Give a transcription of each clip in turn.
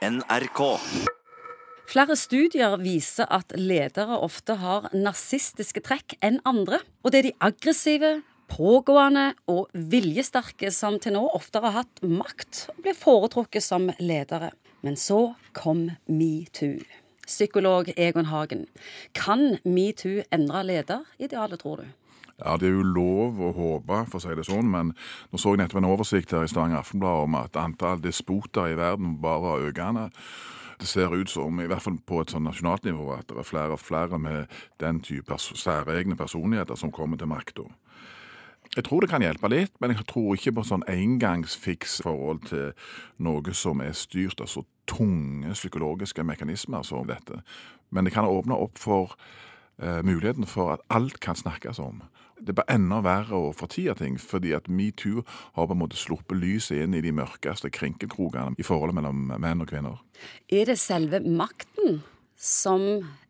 NRK. Flere studier viser at ledere ofte har narsistiske trekk enn andre. Og det er de aggressive, pågående og viljesterke som til nå oftere har hatt makt og blir foretrukket som ledere. Men så kom metoo. Psykolog Egon Hagen. Kan metoo endre lederidealet, tror du? Ja, Det er jo lov å håpe, for å si det sånn, men nå så jeg nettopp en oversikt her i Stavanger Aftenblad om at antall despoter i verden bare var økende. Det ser ut som, i hvert fall på et sånn nasjonalt nivå, at det er flere og flere med den type særegne personligheter som kommer til makta. Jeg tror det kan hjelpe litt, men jeg tror ikke på sånn engangsfiks forhold til noe som er styrt av så tunge psykologiske mekanismer som dette. Men det kan åpne opp for muligheten for at alt kan snakkes om. Det blir enda verre å fortie ting, fordi at metoo har på en måte sluppet lyset inn i de mørkeste krinkelkrokene i forholdet mellom menn og kvinner. Er det selve makten som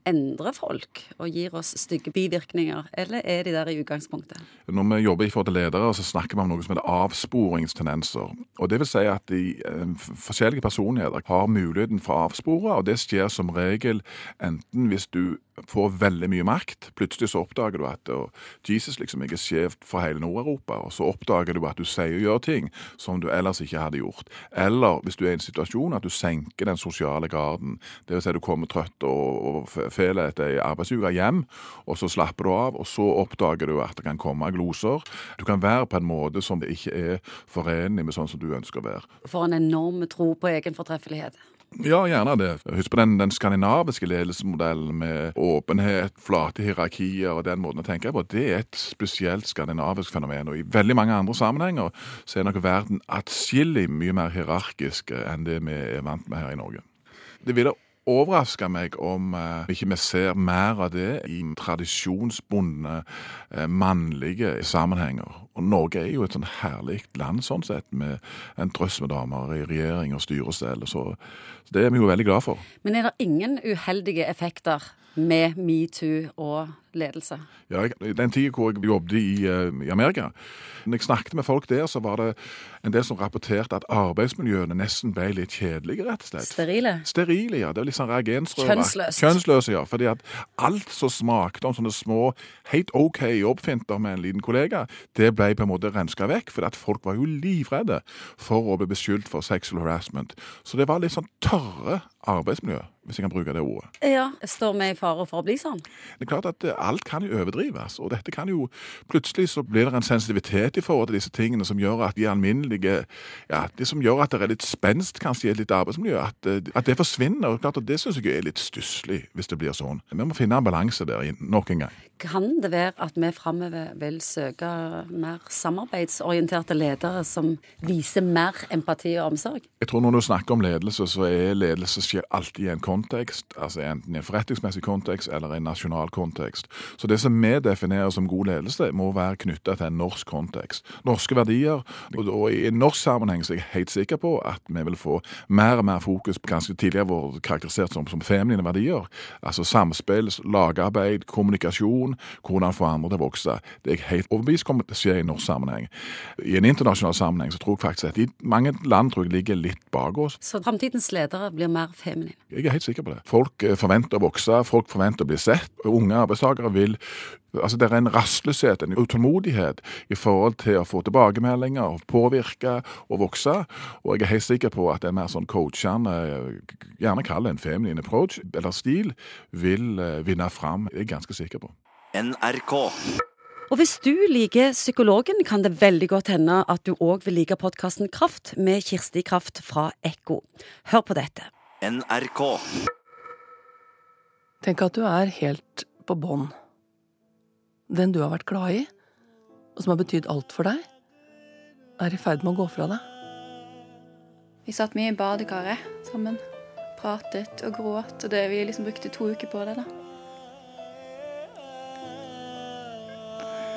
endrer folk og gir oss stygge bivirkninger, eller er de der i utgangspunktet? Når vi jobber i forhold til ledere, så snakker vi om noe som heter avsporingstendenser. Og Det vil si at de eh, forskjellige personligheter har muligheten for å avspore, og det skjer som regel enten hvis du får veldig mye makt. Plutselig så oppdager du at Jesus liksom ikke er skjevt for hele Nord-Europa, og så oppdager du at du sier og gjør ting som du ellers ikke hadde gjort. Eller hvis du er i en situasjon at du senker den sosiale garden. Det vil si du kommer trøtt og, og feler etter ei arbeidsuke hjem, og så slapper du av, og så oppdager du at det kan komme gloser. Du kan være på en måte som ikke er forenlig med sånn som du ønsker å være. For en enorm tro på egen fortreffelighet. Ja, gjerne det. Husk på den, den skandinaviske ledelsesmodellen med åpenhet, flate hierarkier og den måten å tenke på. Det er et spesielt skandinavisk fenomen. Og i veldig mange andre sammenhenger så er nok verden atskillig mye mer hierarkisk enn det vi er vant med her i Norge. Det ville overraske meg om uh, ikke vi ser mer av det i tradisjonsbundne, uh, mannlige sammenhenger. Og Norge er jo et sånn herlig land sånn sett, med en drøss med damer i regjering og styrestell. Så, så det er vi jo veldig glad for. Men er det ingen uheldige effekter med metoo og ledelse? Ja, I den tida hvor jeg jobbet i, uh, i Amerika, når jeg snakket med folk der, så var det en del som rapporterte at arbeidsmiljøene nesten ble litt kjedelige, rett og slett. Sterile? Sterile, ja. Det var litt sånn reagensrøra. Kjønnsløst. Kjønnsløse, ja. Fordi at alt som smakte om sånne små, helt OK jobbfinter med en liten kollega, det ble på en måte renska vekk, fordi at folk var jo livredde for å bli beskyldt for sexual harassment. Så det var litt sånn tørre arbeidsmiljø, hvis jeg kan bruke det ordet. Ja, Står vi i fare for å bli sånn? Det er klart at eh, alt kan jo overdrives, og dette kan jo Plutselig så blir det en sensitivitet i forhold til disse tingene som gjør at de alminnelige Ja, det som gjør at det er litt spenst kanskje i et litt arbeidsmiljø, at, eh, at det forsvinner. og klart at Det syns jeg er litt stusslig, hvis det blir sånn. Vi må finne en balanse der nok en gang. Kan det være at vi framover vil søke mer samarbeidsorienterte ledere som viser mer empati og omsorg? Jeg tror når du snakker om ledelse, så er ledelse skjer alltid i en kontekst. altså Enten i en forretningsmessig kontekst eller en nasjonal kontekst. Så det som vi definerer som god ledelse, må være knytta til en norsk kontekst. Norske verdier. Og i norsk sammenheng så er jeg helt sikker på at vi vil få mer og mer fokus på ganske tidligere vært karakterisert som, som feminine verdier. Altså samspill, lagarbeid, kommunikasjon, hvordan forandre det vokse. Det er jeg helt overbevist kommer til å skje i norsk sammenheng. I en internasjonal sammenheng så tror jeg faktisk at de, mange land tror jeg ligger litt bak oss. Så framtidens ledere blir mer feminine? Jeg er helt sikker på det. Folk eh, forventer å vokse, folk forventer å bli sett. Unge arbeidstakere vil Altså Det er en rastløshet, en utålmodighet i forhold til å få tilbakemeldinger, og påvirke og vokse. Og jeg er helt sikker på at en mer sånn coachende, gjerne kall det en feminin approach, eller stil, vil eh, vinne fram. Jeg er ganske sikker på. NRK. Og hvis du liker Psykologen, kan det veldig godt hende at du òg vil like podkasten Kraft med Kirsti Kraft fra Ekko. Hør på dette. NRK. Tenk at du er helt på bånn. Den du har vært glad i, og som har betydd alt for deg, er i ferd med å gå fra deg. Vi satt mye i badekaret sammen. Pratet og gråt, og det vi liksom brukte to uker på det, da.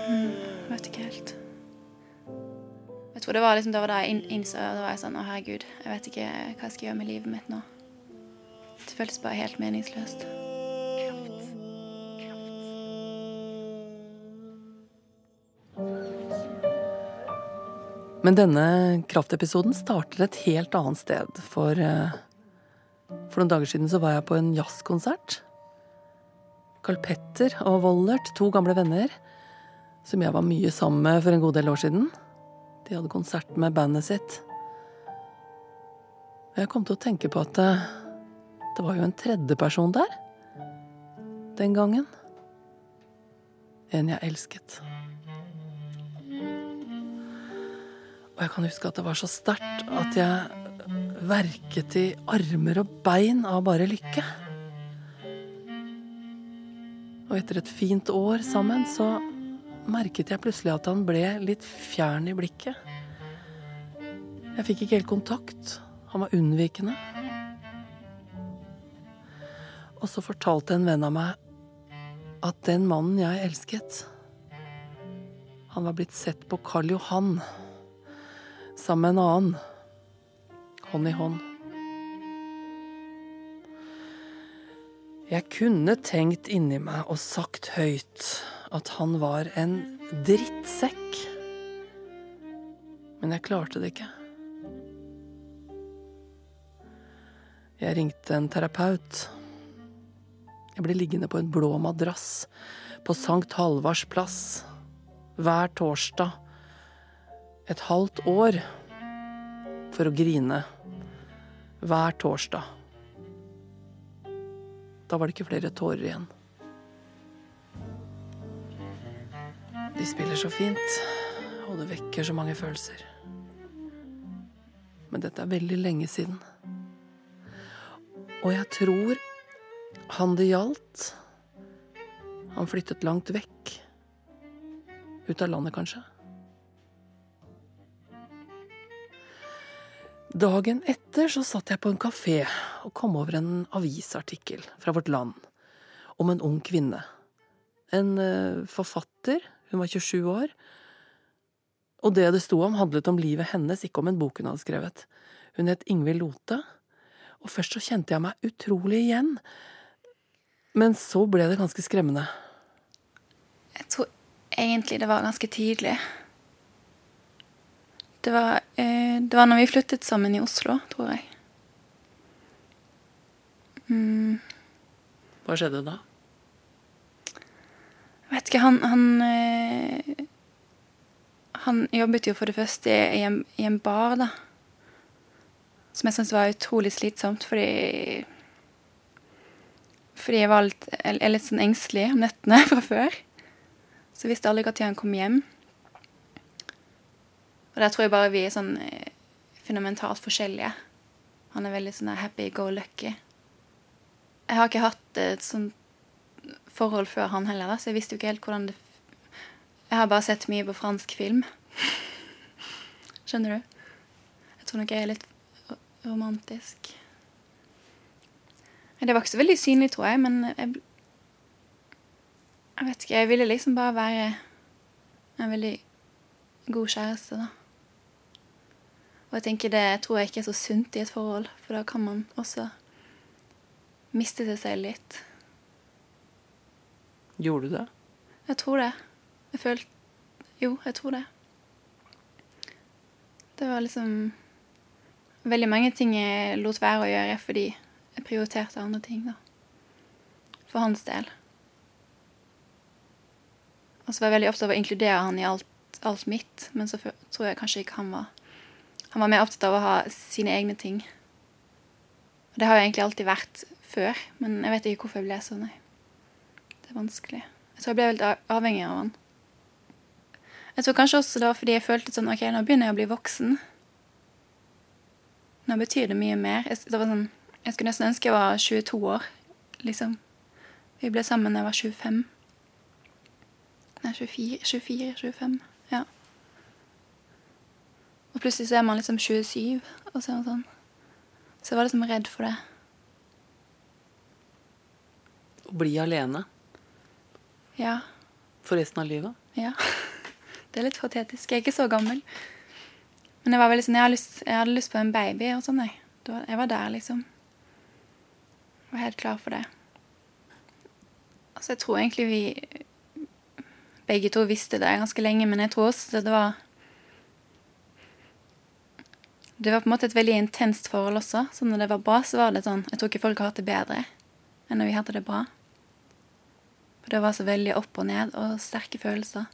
Hmm, vet ikke helt. Jeg tror det var liksom det var da jeg innså og Da var jeg sånn Å, herregud, jeg vet ikke hva jeg skal gjøre med livet mitt nå. Det føltes bare helt meningsløst. Men denne kraftepisoden starter et helt annet sted, for uh, For noen dager siden så var jeg på en jazzkonsert. Carl Petter og Wollert, to gamle venner, som jeg var mye sammen med for en god del år siden. De hadde konsert med bandet sitt. Og jeg kom til å tenke på at det, det var jo en tredjeperson der. Den gangen. En jeg elsket. Og jeg kan huske at det var så sterkt at jeg verket i armer og bein av bare lykke. Og etter et fint år sammen så merket jeg plutselig at han ble litt fjern i blikket. Jeg fikk ikke helt kontakt. Han var unnvikende. Og så fortalte en venn av meg at den mannen jeg elsket, han var blitt sett på Karl Johan sammen med en annen hånd i hånd. Jeg kunne tenkt inni meg og sagt høyt at han var en drittsekk. Men jeg klarte det ikke. Jeg ringte en terapeut. Jeg ble liggende på en blå madrass på Sankt Halvards plass hver torsdag et halvt år for å grine hver torsdag. Da var det ikke flere tårer igjen. De spiller så fint, og det vekker så mange følelser. Men dette er veldig lenge siden. Og jeg tror han det gjaldt, han flyttet langt vekk. Ut av landet, kanskje. Dagen etter så satt jeg på en kafé og kom over en avisartikkel fra Vårt Land om en ung kvinne. En uh, forfatter, hun var 27 år. Og det det sto om, handlet om livet hennes, ikke om en bok hun hadde skrevet. Hun het Ingvild Lote, og først så kjente jeg meg utrolig igjen. Men så ble det ganske skremmende. Jeg tror egentlig det var ganske tidlig. Det var, eh, det var når vi flyttet sammen i Oslo, tror jeg. Mm. Hva skjedde da? Vet ikke, han Han, eh, han jobbet jo for det første i en, i en bar, da. Som jeg syntes var utrolig slitsomt, fordi Fordi jeg var litt, er litt sånn engstelig om nettene fra før. Så jeg visste aldri når han kom hjem. Og der tror jeg bare vi er sånn eh, fundamentalt forskjellige. Han er veldig sånn happy go lucky. Jeg har ikke hatt et sånt forhold før han heller, da, så jeg visste jo ikke helt hvordan det Jeg har bare sett mye på fransk film. Skjønner du? Jeg tror nok jeg er litt romantisk. Det var ikke så veldig synlig, tror jeg, men jeg, jeg vet ikke. Jeg ville liksom bare være en veldig god kjæreste, da. Og jeg tenker det tror jeg ikke er så sunt i et forhold, for da kan man også miste seg selv litt. Gjorde du det? Jeg tror det. Jeg følte Jo, jeg tror det. Det var liksom Veldig mange ting jeg lot være å gjøre fordi jeg prioriterte andre ting, da. For hans del. Og så var jeg veldig opptatt av å inkludere han i alt, alt mitt, men så tror jeg kanskje ikke han var han var mer opptatt av å ha sine egne ting. Og det har jo egentlig alltid vært før, men jeg vet ikke hvorfor jeg ble sånn. Nei. Vanskelig. Jeg tror jeg ble veldig avhengig av han. Jeg tror kanskje også var fordi jeg følte sånn OK, nå begynner jeg å bli voksen. Nå betyr det mye mer. Jeg, det sånn, jeg skulle nesten ønske jeg var 22 år, liksom. Vi ble sammen da jeg var 25. Nei, 24, 24 25. Ja. Og plutselig så er man liksom 27, og så er man sånn. Så jeg var liksom redd for det. Å bli alene? Ja. For resten av livet? Ja. Det er litt patetisk. Jeg er ikke så gammel. Men jeg var veldig sånn, jeg, hadde lyst, jeg hadde lyst på en baby og sånn. Jeg. jeg var der, liksom. Jeg var helt klar for det. Altså, jeg tror egentlig vi begge to visste det ganske lenge, men jeg tror også det var Det var på en måte et veldig intenst forhold også. Så når det var bra, så var det sånn Jeg tror ikke folk har hatt det bedre enn når vi hadde det bra. Det var så veldig opp og ned og sterke følelser.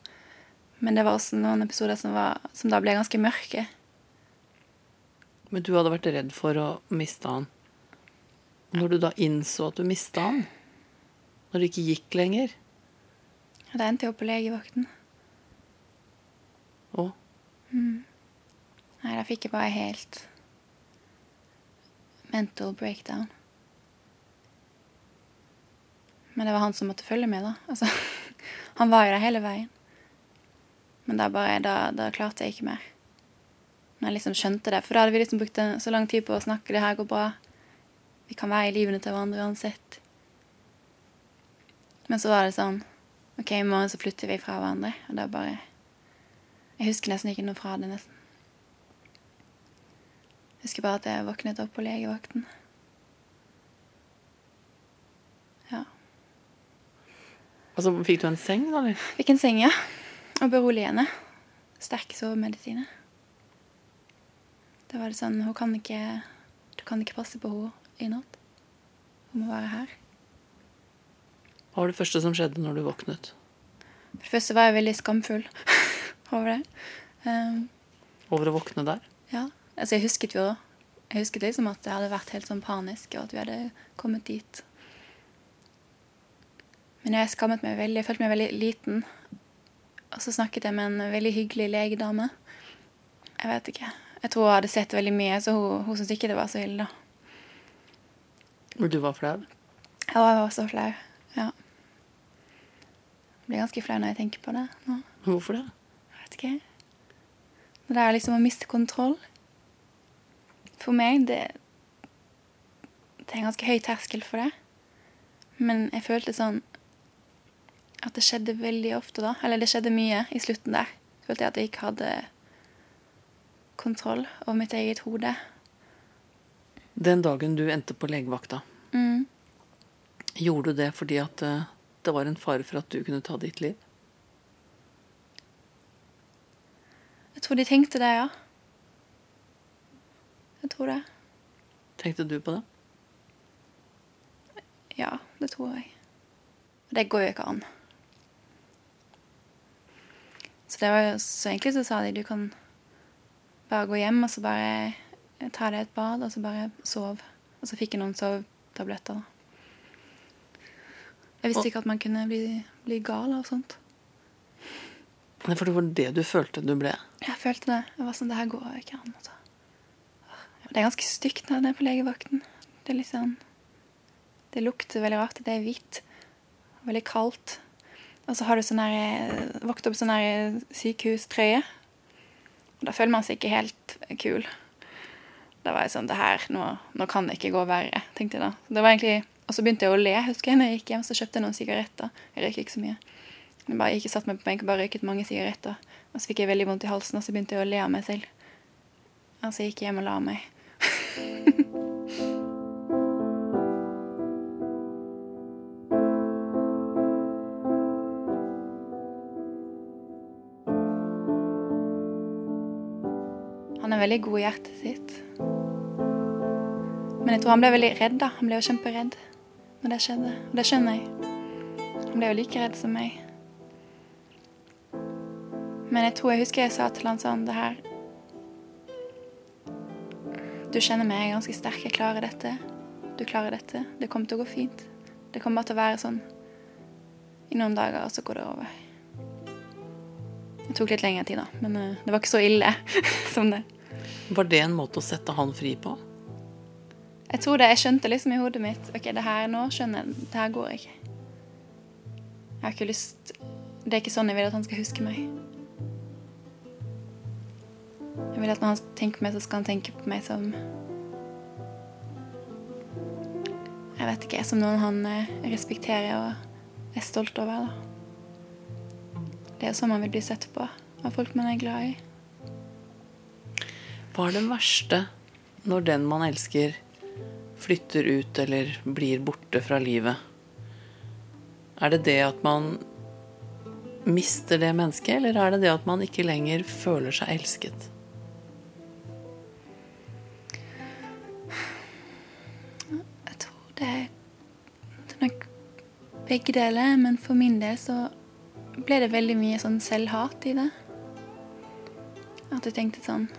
Men det var også noen episoder som, var, som da ble ganske mørke. Men du hadde vært redd for å miste han. Når du da innså at du mista han, når det ikke gikk lenger Ja, da endte jeg opp på legevakten. Å, Nei, da fikk jeg bare helt mental breakdown. Men det var han som måtte følge med, da. Altså, han var jo der hele veien. Men da, bare, da, da klarte jeg ikke mer. Når jeg liksom skjønte det. For da hadde vi liksom brukt så lang tid på å snakke. Det her går bra. Vi kan være i livene til hverandre uansett. Men så var det sånn OK, i morgen så flytter vi fra hverandre. Og da bare Jeg husker nesten ikke noe fra det, nesten. Jeg husker bare at jeg våknet opp på legevakten. Ja. Altså Fikk du en seng, da? eller? Fikk en seng, ja. Og beroligende. Sterke sovemedisiner. Da var det sånn Hun kan ikke Du kan ikke passe på henne i natt. Hun må være her. Hva var det første som skjedde når du våknet? For det første var jeg veldig skamfull over det. Um, Over å våkne der? ja. Altså, jeg husket jo Jeg husket liksom at jeg hadde vært helt sånn panisk, og at vi hadde kommet dit. Men jeg skammet meg veldig. Jeg følte meg veldig liten. Og så snakket jeg med en veldig hyggelig legedame. Jeg vet ikke. Jeg tror hun hadde sett veldig mye, så hun, hun syntes ikke det var så ille, da. Hvor du var flau? Ja, jeg var så flau. Ja. Jeg blir ganske flau når jeg tenker på det nå. Hvorfor det? Jeg vet ikke. Det er liksom å miste kontroll. For meg, det Det er en ganske høy terskel for det. Men jeg følte sånn at det skjedde veldig ofte da. Eller det skjedde mye i slutten der. Følte jeg at jeg ikke hadde kontroll over mitt eget hode. Den dagen du endte på legevakta, Mm. gjorde du det fordi at eh, det var en fare for at du kunne ta ditt liv? Jeg tror de tenkte det, ja. Jeg tror det. Tenkte du på det? Ja, det tror jeg. Det går jo ikke an. Så, det var så egentlig så sa de du kan bare gå hjem og så bare ta deg et bad og så bare sove. Og så fikk jeg noen sovetabletter. Jeg visste ikke at man kunne bli, bli gal av sånt. For det var det du følte du ble? Jeg følte det. Jeg var sånn, det her går ikke an. Altså. Det er ganske stygt når det er på legevakten. Det er litt sånn Det lukter veldig rart. Det er hvitt. Veldig kaldt. Og så har du sånn her Våknet opp sånn her sykehustrøye. Og da føler man seg ikke helt kul. Da var jeg sånn Det her, nå, nå kan det ikke gå verre, tenkte jeg da. Det var egentlig, og så begynte jeg å le. Husker jeg når jeg gikk hjem, så kjøpte jeg noen sigaretter. Jeg røyker ikke så mye. Jeg bare gikk og satt meg på benk og bare røyket mange sigaretter. Og så fikk jeg veldig vondt i halsen, og så begynte jeg å le av meg selv. Og så gikk jeg hjem og la meg. Veldig god i hjertet sitt. Men jeg tror han ble veldig redd, da. Han ble jo kjemperedd når det skjedde. Og det skjønner jeg. Han ble jo like redd som meg. Men jeg tror jeg husker jeg sa til han sånn det her Du kjenner meg, jeg er ganske sterk, jeg klarer dette. Du klarer dette. Det kommer til å gå fint. Det kommer bare til å være sånn i noen dager, og så går det over. Det tok litt lengre tid, da, men eh, det var ikke så ille som det. Var det en måte å sette han fri på? Jeg tror det, jeg skjønte liksom i hodet mitt Ok, det her nå skjønner jeg, det her går ikke. Jeg har ikke lyst Det er ikke sånn jeg vil at han skal huske meg. Jeg vil at når han tenker på meg, så skal han tenke på meg som Jeg vet ikke, som noen han eh, respekterer og er stolt over. da. Det er jo sånn man vil bli sett på av folk man er glad i. Hva er det verste når den man elsker, flytter ut eller blir borte fra livet? Er det det at man mister det mennesket, eller er det det at man ikke lenger føler seg elsket? Jeg tror det er, det er nok begge deler, men for min del så ble det veldig mye sånn selvhat i det. At jeg tenkte sånn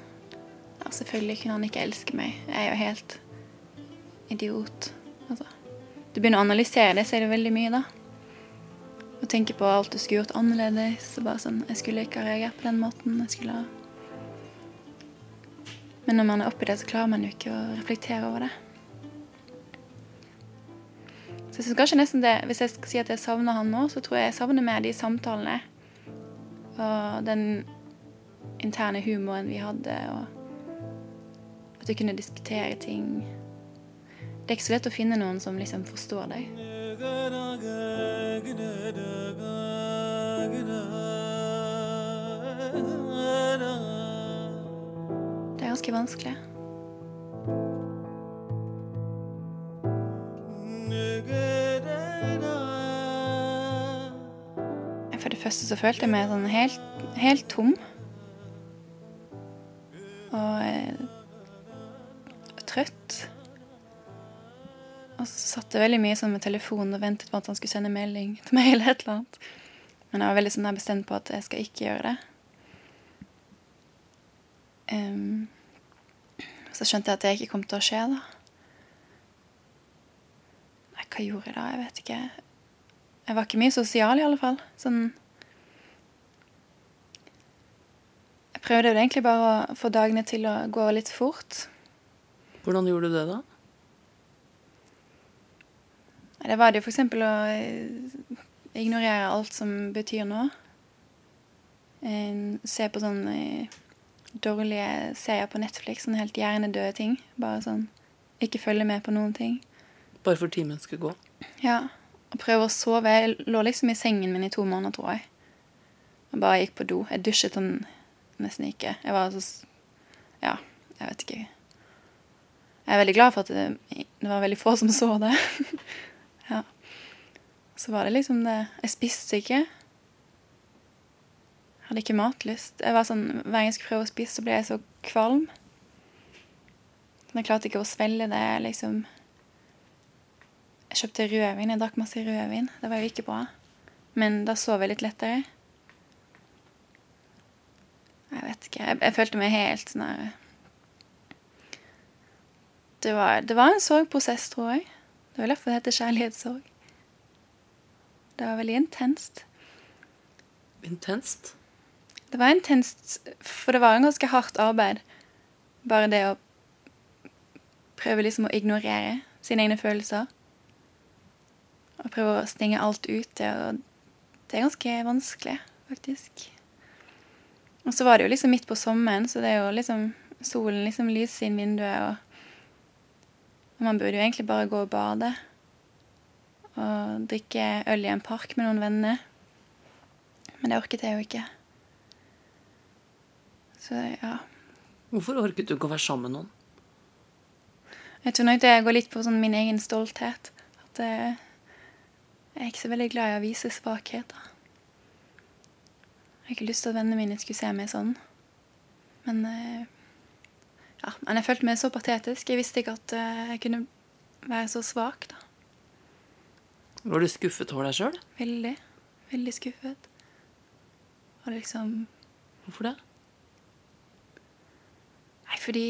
ja, selvfølgelig kunne han ikke elske meg. Jeg er jo helt idiot. Altså. Du begynner å analysere det, så er det veldig mye, da. Og tenke på alt du skulle gjort annerledes. Og bare sånn Jeg skulle ikke ha reagert på den måten. Jeg skulle ha Men når man er oppi det, så klarer man jo ikke å reflektere over det. Så jeg synes kanskje nesten det Hvis jeg skal si at jeg savner han nå, så tror jeg jeg savner mer de samtalene. Og den interne humoren vi hadde, og at vi kunne diskutere ting. Det er ikke så lett å finne noen som liksom forstår deg. Det er ganske vanskelig. For det første så følte jeg meg sånn helt, helt tom. Og Og så satt jeg veldig mye sånn med telefonen og ventet på at han skulle sende melding til meg. eller et eller annet. Men jeg var veldig sånn bestemt på at jeg skal ikke gjøre det. Um, så skjønte jeg at det ikke kom til å skje, da. Nei, hva gjorde jeg da? Jeg vet ikke. Jeg var ikke mye sosial, i alle fall. Sånn Jeg prøvde jo egentlig bare å få dagene til å gå litt fort. Hvordan gjorde du det, da? Det var det jo eksempel å eh, ignorere alt som betyr noe. Se på sånne eh, dårlige serier på Netflix, sånne helt hjernedøde ting. Bare sånn ikke følge med på noen ting. Bare for timen skulle gå? Ja, og prøve å sove. Jeg lå liksom i sengen min i to måneder, tror jeg. Og bare gikk på do. Jeg dusjet sånn nesten ikke. Jeg var så Ja, jeg vet ikke. Jeg er veldig glad for at det, det var veldig få som så det. ja. Så var det liksom det Jeg spiste ikke. Hadde ikke matlyst. Jeg var sånn, Hver gang jeg skulle prøve å spise, så ble jeg så kvalm. Men jeg klarte ikke å svelge det. liksom... Jeg kjøpte rødvin. Jeg drakk masse rødvin. Det var jo ikke bra. Men da sov jeg litt lettere. Jeg vet ikke. Jeg, jeg følte meg helt sånn her det det var en sorgprosess, tror jeg. Det var derfor det heter kjærlighetssorg. Det var veldig intenst. Intenst? Det var intenst, for det var en ganske hardt arbeid. Bare det å prøve liksom å ignorere sine egne følelser. Og prøve å stenge alt ute. Og det er ganske vanskelig, faktisk. Og så var det jo liksom midt på sommeren, så det er jo liksom solen liksom lyser inn vinduet. og og man burde jo egentlig bare gå og bade. Og drikke øl i en park med noen venner. Men det orket jeg jo ikke. Så ja. Hvorfor orket du ikke å være sammen med noen? Jeg tror nok det går litt på sånn min egen stolthet. At eh, jeg er ikke så veldig glad i å vise svakheter. Jeg har ikke lyst til at vennene mine skulle se meg sånn. Men eh, ja, men jeg følte meg så patetisk. Jeg visste ikke at eh, jeg kunne være så svak, da. Var du skuffet over deg sjøl? Veldig. Veldig skuffet. Og liksom Hvorfor det? Nei, fordi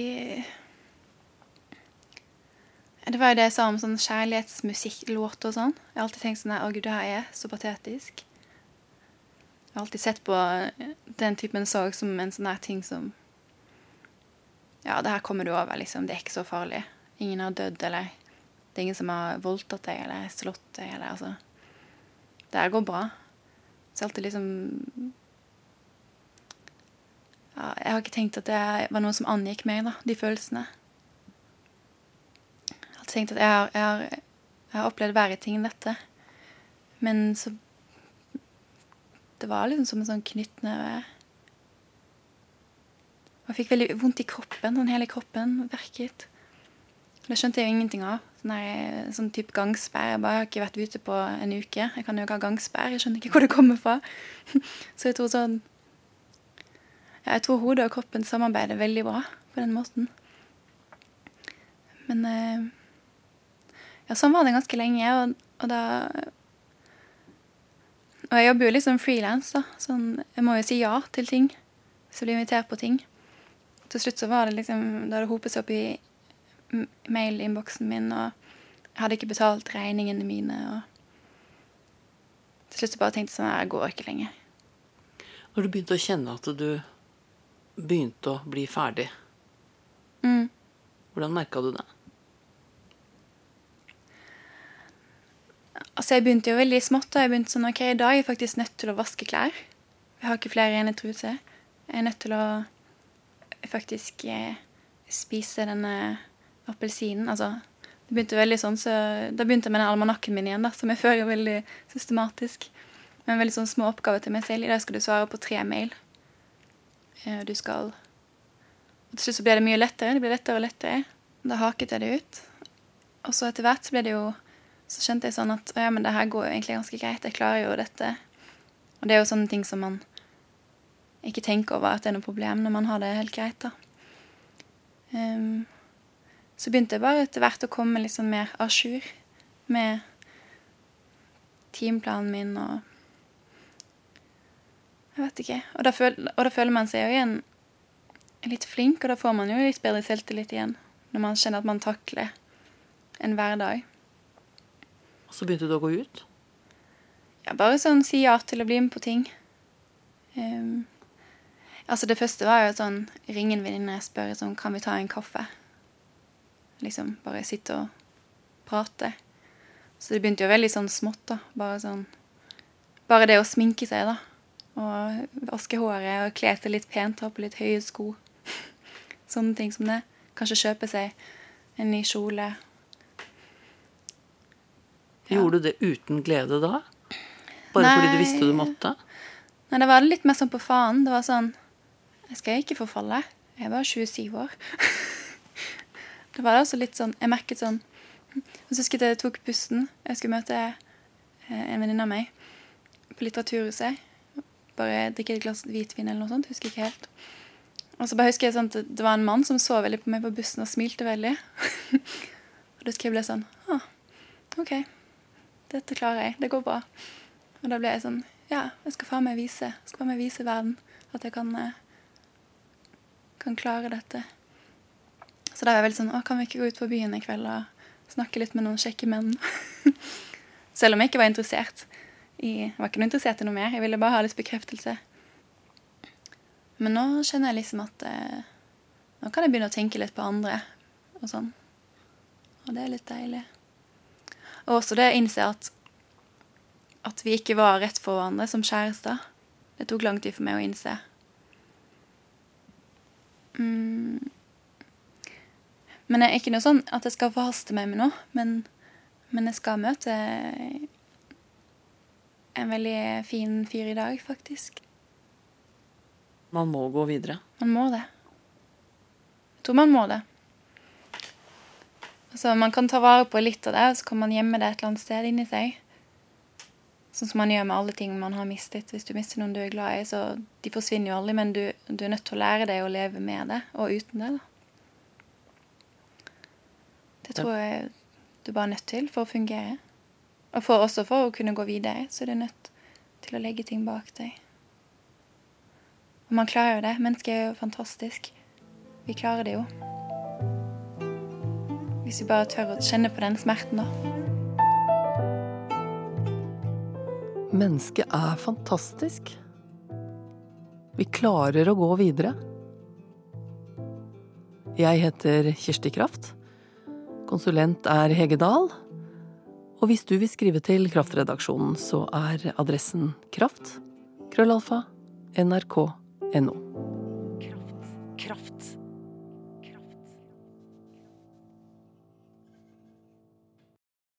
Det var jo det jeg sa om sånn kjærlighetsmusikklåt og sånn. Jeg har alltid tenkt sånn Å, gud, det her er så patetisk. Jeg har alltid sett på den typen sorg som en sånn her ting som Ja, det her kommer du over, liksom. Det er ikke så farlig. Ingen har dødd, eller det er ingen som har voldtatt deg eller slått deg, eller altså Det her går bra. Så alltid liksom ja, Jeg har ikke tenkt at det var noe som angikk meg, da, de følelsene. Jeg har tenkt at jeg har, jeg har, jeg har opplevd verre ting enn dette. Men så Det var liksom som en sånn knyttneve. Og jeg fikk veldig vondt i kroppen. Sånn hele kroppen verket. Det skjønte jeg jo ingenting av. Sånn, her, sånn type gangsperr. Jeg bare har ikke vært ute på en uke. Jeg kan jo ikke ha gangsperr. Jeg skjønner ikke hvor det kommer fra. Så jeg tror sånn ja, jeg tror hodet og kroppen samarbeider veldig bra på den måten. Men eh, Ja, sånn var det ganske lenge, og, og da Og jeg jobber jo liksom frilans, da. Sånn, jeg må jo si ja til ting. Hvis jeg blir invitert på ting. Til slutt så var det liksom Da det hopet seg opp i mailinnboksen min, og jeg hadde ikke betalt regningene mine, og Til slutt så bare tenkte jeg sånn Jeg går ikke lenger. Når du begynte å kjenne at du begynte å bli ferdig, Mm. hvordan merka du det? Altså, jeg begynte jo veldig smått. og Jeg begynte sånn, ok, I dag er jeg faktisk nødt til å vaske klær. Jeg har ikke flere rene truser. Jeg er nødt til å faktisk eh, spise denne appelsinen. Altså, det begynte veldig sånn, så Da begynte jeg med den almanakken min igjen, da, som jeg fører veldig systematisk. Med en veldig sånn små oppgave til meg selv. I dag skal du svare på tre mail. og Du skal og Til slutt så ble det mye lettere. Det ble lettere og lettere. Da haket jeg det ut. Og så etter hvert så ble det jo så skjønte jeg sånn at ja, men det her går jo egentlig ganske greit. Jeg klarer jo dette. Og det er jo sånne ting som man ikke tenke over at det er noe problem når man har det helt greit, da. Um, så begynte jeg bare etter hvert å komme litt sånn mer à jour med teamplanen min og Jeg vet ikke. Og da, føl, og da føler man seg jo igjen litt flink, og da får man jo litt bedre selvtillit igjen. Når man kjenner at man takler en hverdag. Og så begynte du å gå ut. Ja, bare sånn si ja til å bli med på ting. Ehm, altså det første var jo sånn ringe en venninne og spørre sånn Kan vi ta en kaffe? Liksom bare sitte og prate. Så det begynte jo veldig sånn smått, da. Bare sånn Bare det å sminke seg, da. Og vaske håret og kle seg litt pent, ha på litt høye sko. Sånne ting som det. Kanskje kjøpe seg en ny kjole. Ja. Gjorde du det uten glede da? Bare fordi du visste du måtte? Nei, det var litt mer sånn på faen. Det var sånn Jeg skal ikke forfalle. Jeg er bare 27 år. det var også litt sånn Jeg merket sånn Og så husker jeg jeg tok bussen. Jeg skulle møte eh, en venninne av meg på Litteraturhuset. Bare drikke et glass hvitvin eller noe sånt. Husker ikke helt. Og så bare husker jeg sånn at det var en mann som så veldig på meg på bussen og smilte veldig. og da husker jeg ble sånn ah, OK. Dette klarer jeg. Det går bra. Og da ble jeg sånn Ja, jeg skal faen meg vise jeg skal faen meg vise verden at jeg kan, eh, kan klare dette. Så da var jeg veldig sånn Å, kan vi ikke gå ut på byen i kveld og snakke litt med noen kjekke menn? Selv om jeg ikke var interessert i Jeg var ikke noe interessert i noe mer. Jeg ville bare ha litt bekreftelse. Men nå kjenner jeg liksom at eh, Nå kan jeg begynne å tenke litt på andre og sånn. Og det er litt deilig. Og også det å innse at at vi ikke var rett for hverandre som kjærester. Det tok lang tid for meg å innse. Mm. Men det er ikke noe sånn at jeg skal forhaste meg med noe. Men, men jeg skal møte en veldig fin fyr i dag, faktisk. Man må gå videre. Man må det. Jeg tror man må det. Altså, man kan ta vare på litt av det, og så kan man gjemme det et eller annet sted inni seg. Sånn som man gjør med alle ting man har mistet. Hvis du mister noen du er glad i, så de forsvinner jo aldri, men du, du er nødt til å lære deg å leve med det, og uten det. da. Det tror jeg du bare er nødt til for å fungere. Og for, også for å kunne gå videre, så er du nødt til å legge ting bak deg. Og man klarer jo det. Mennesket er jo fantastisk. Vi klarer det jo. Hvis vi bare tør å kjenne på den smerten, da. Mennesket er fantastisk. Vi klarer å gå videre. Jeg heter Kirsti Kraft. Konsulent er Hege Dahl. Og hvis du vil skrive til Kraftredaksjonen, så er adressen kraft. Krøllalfa. nrk.no.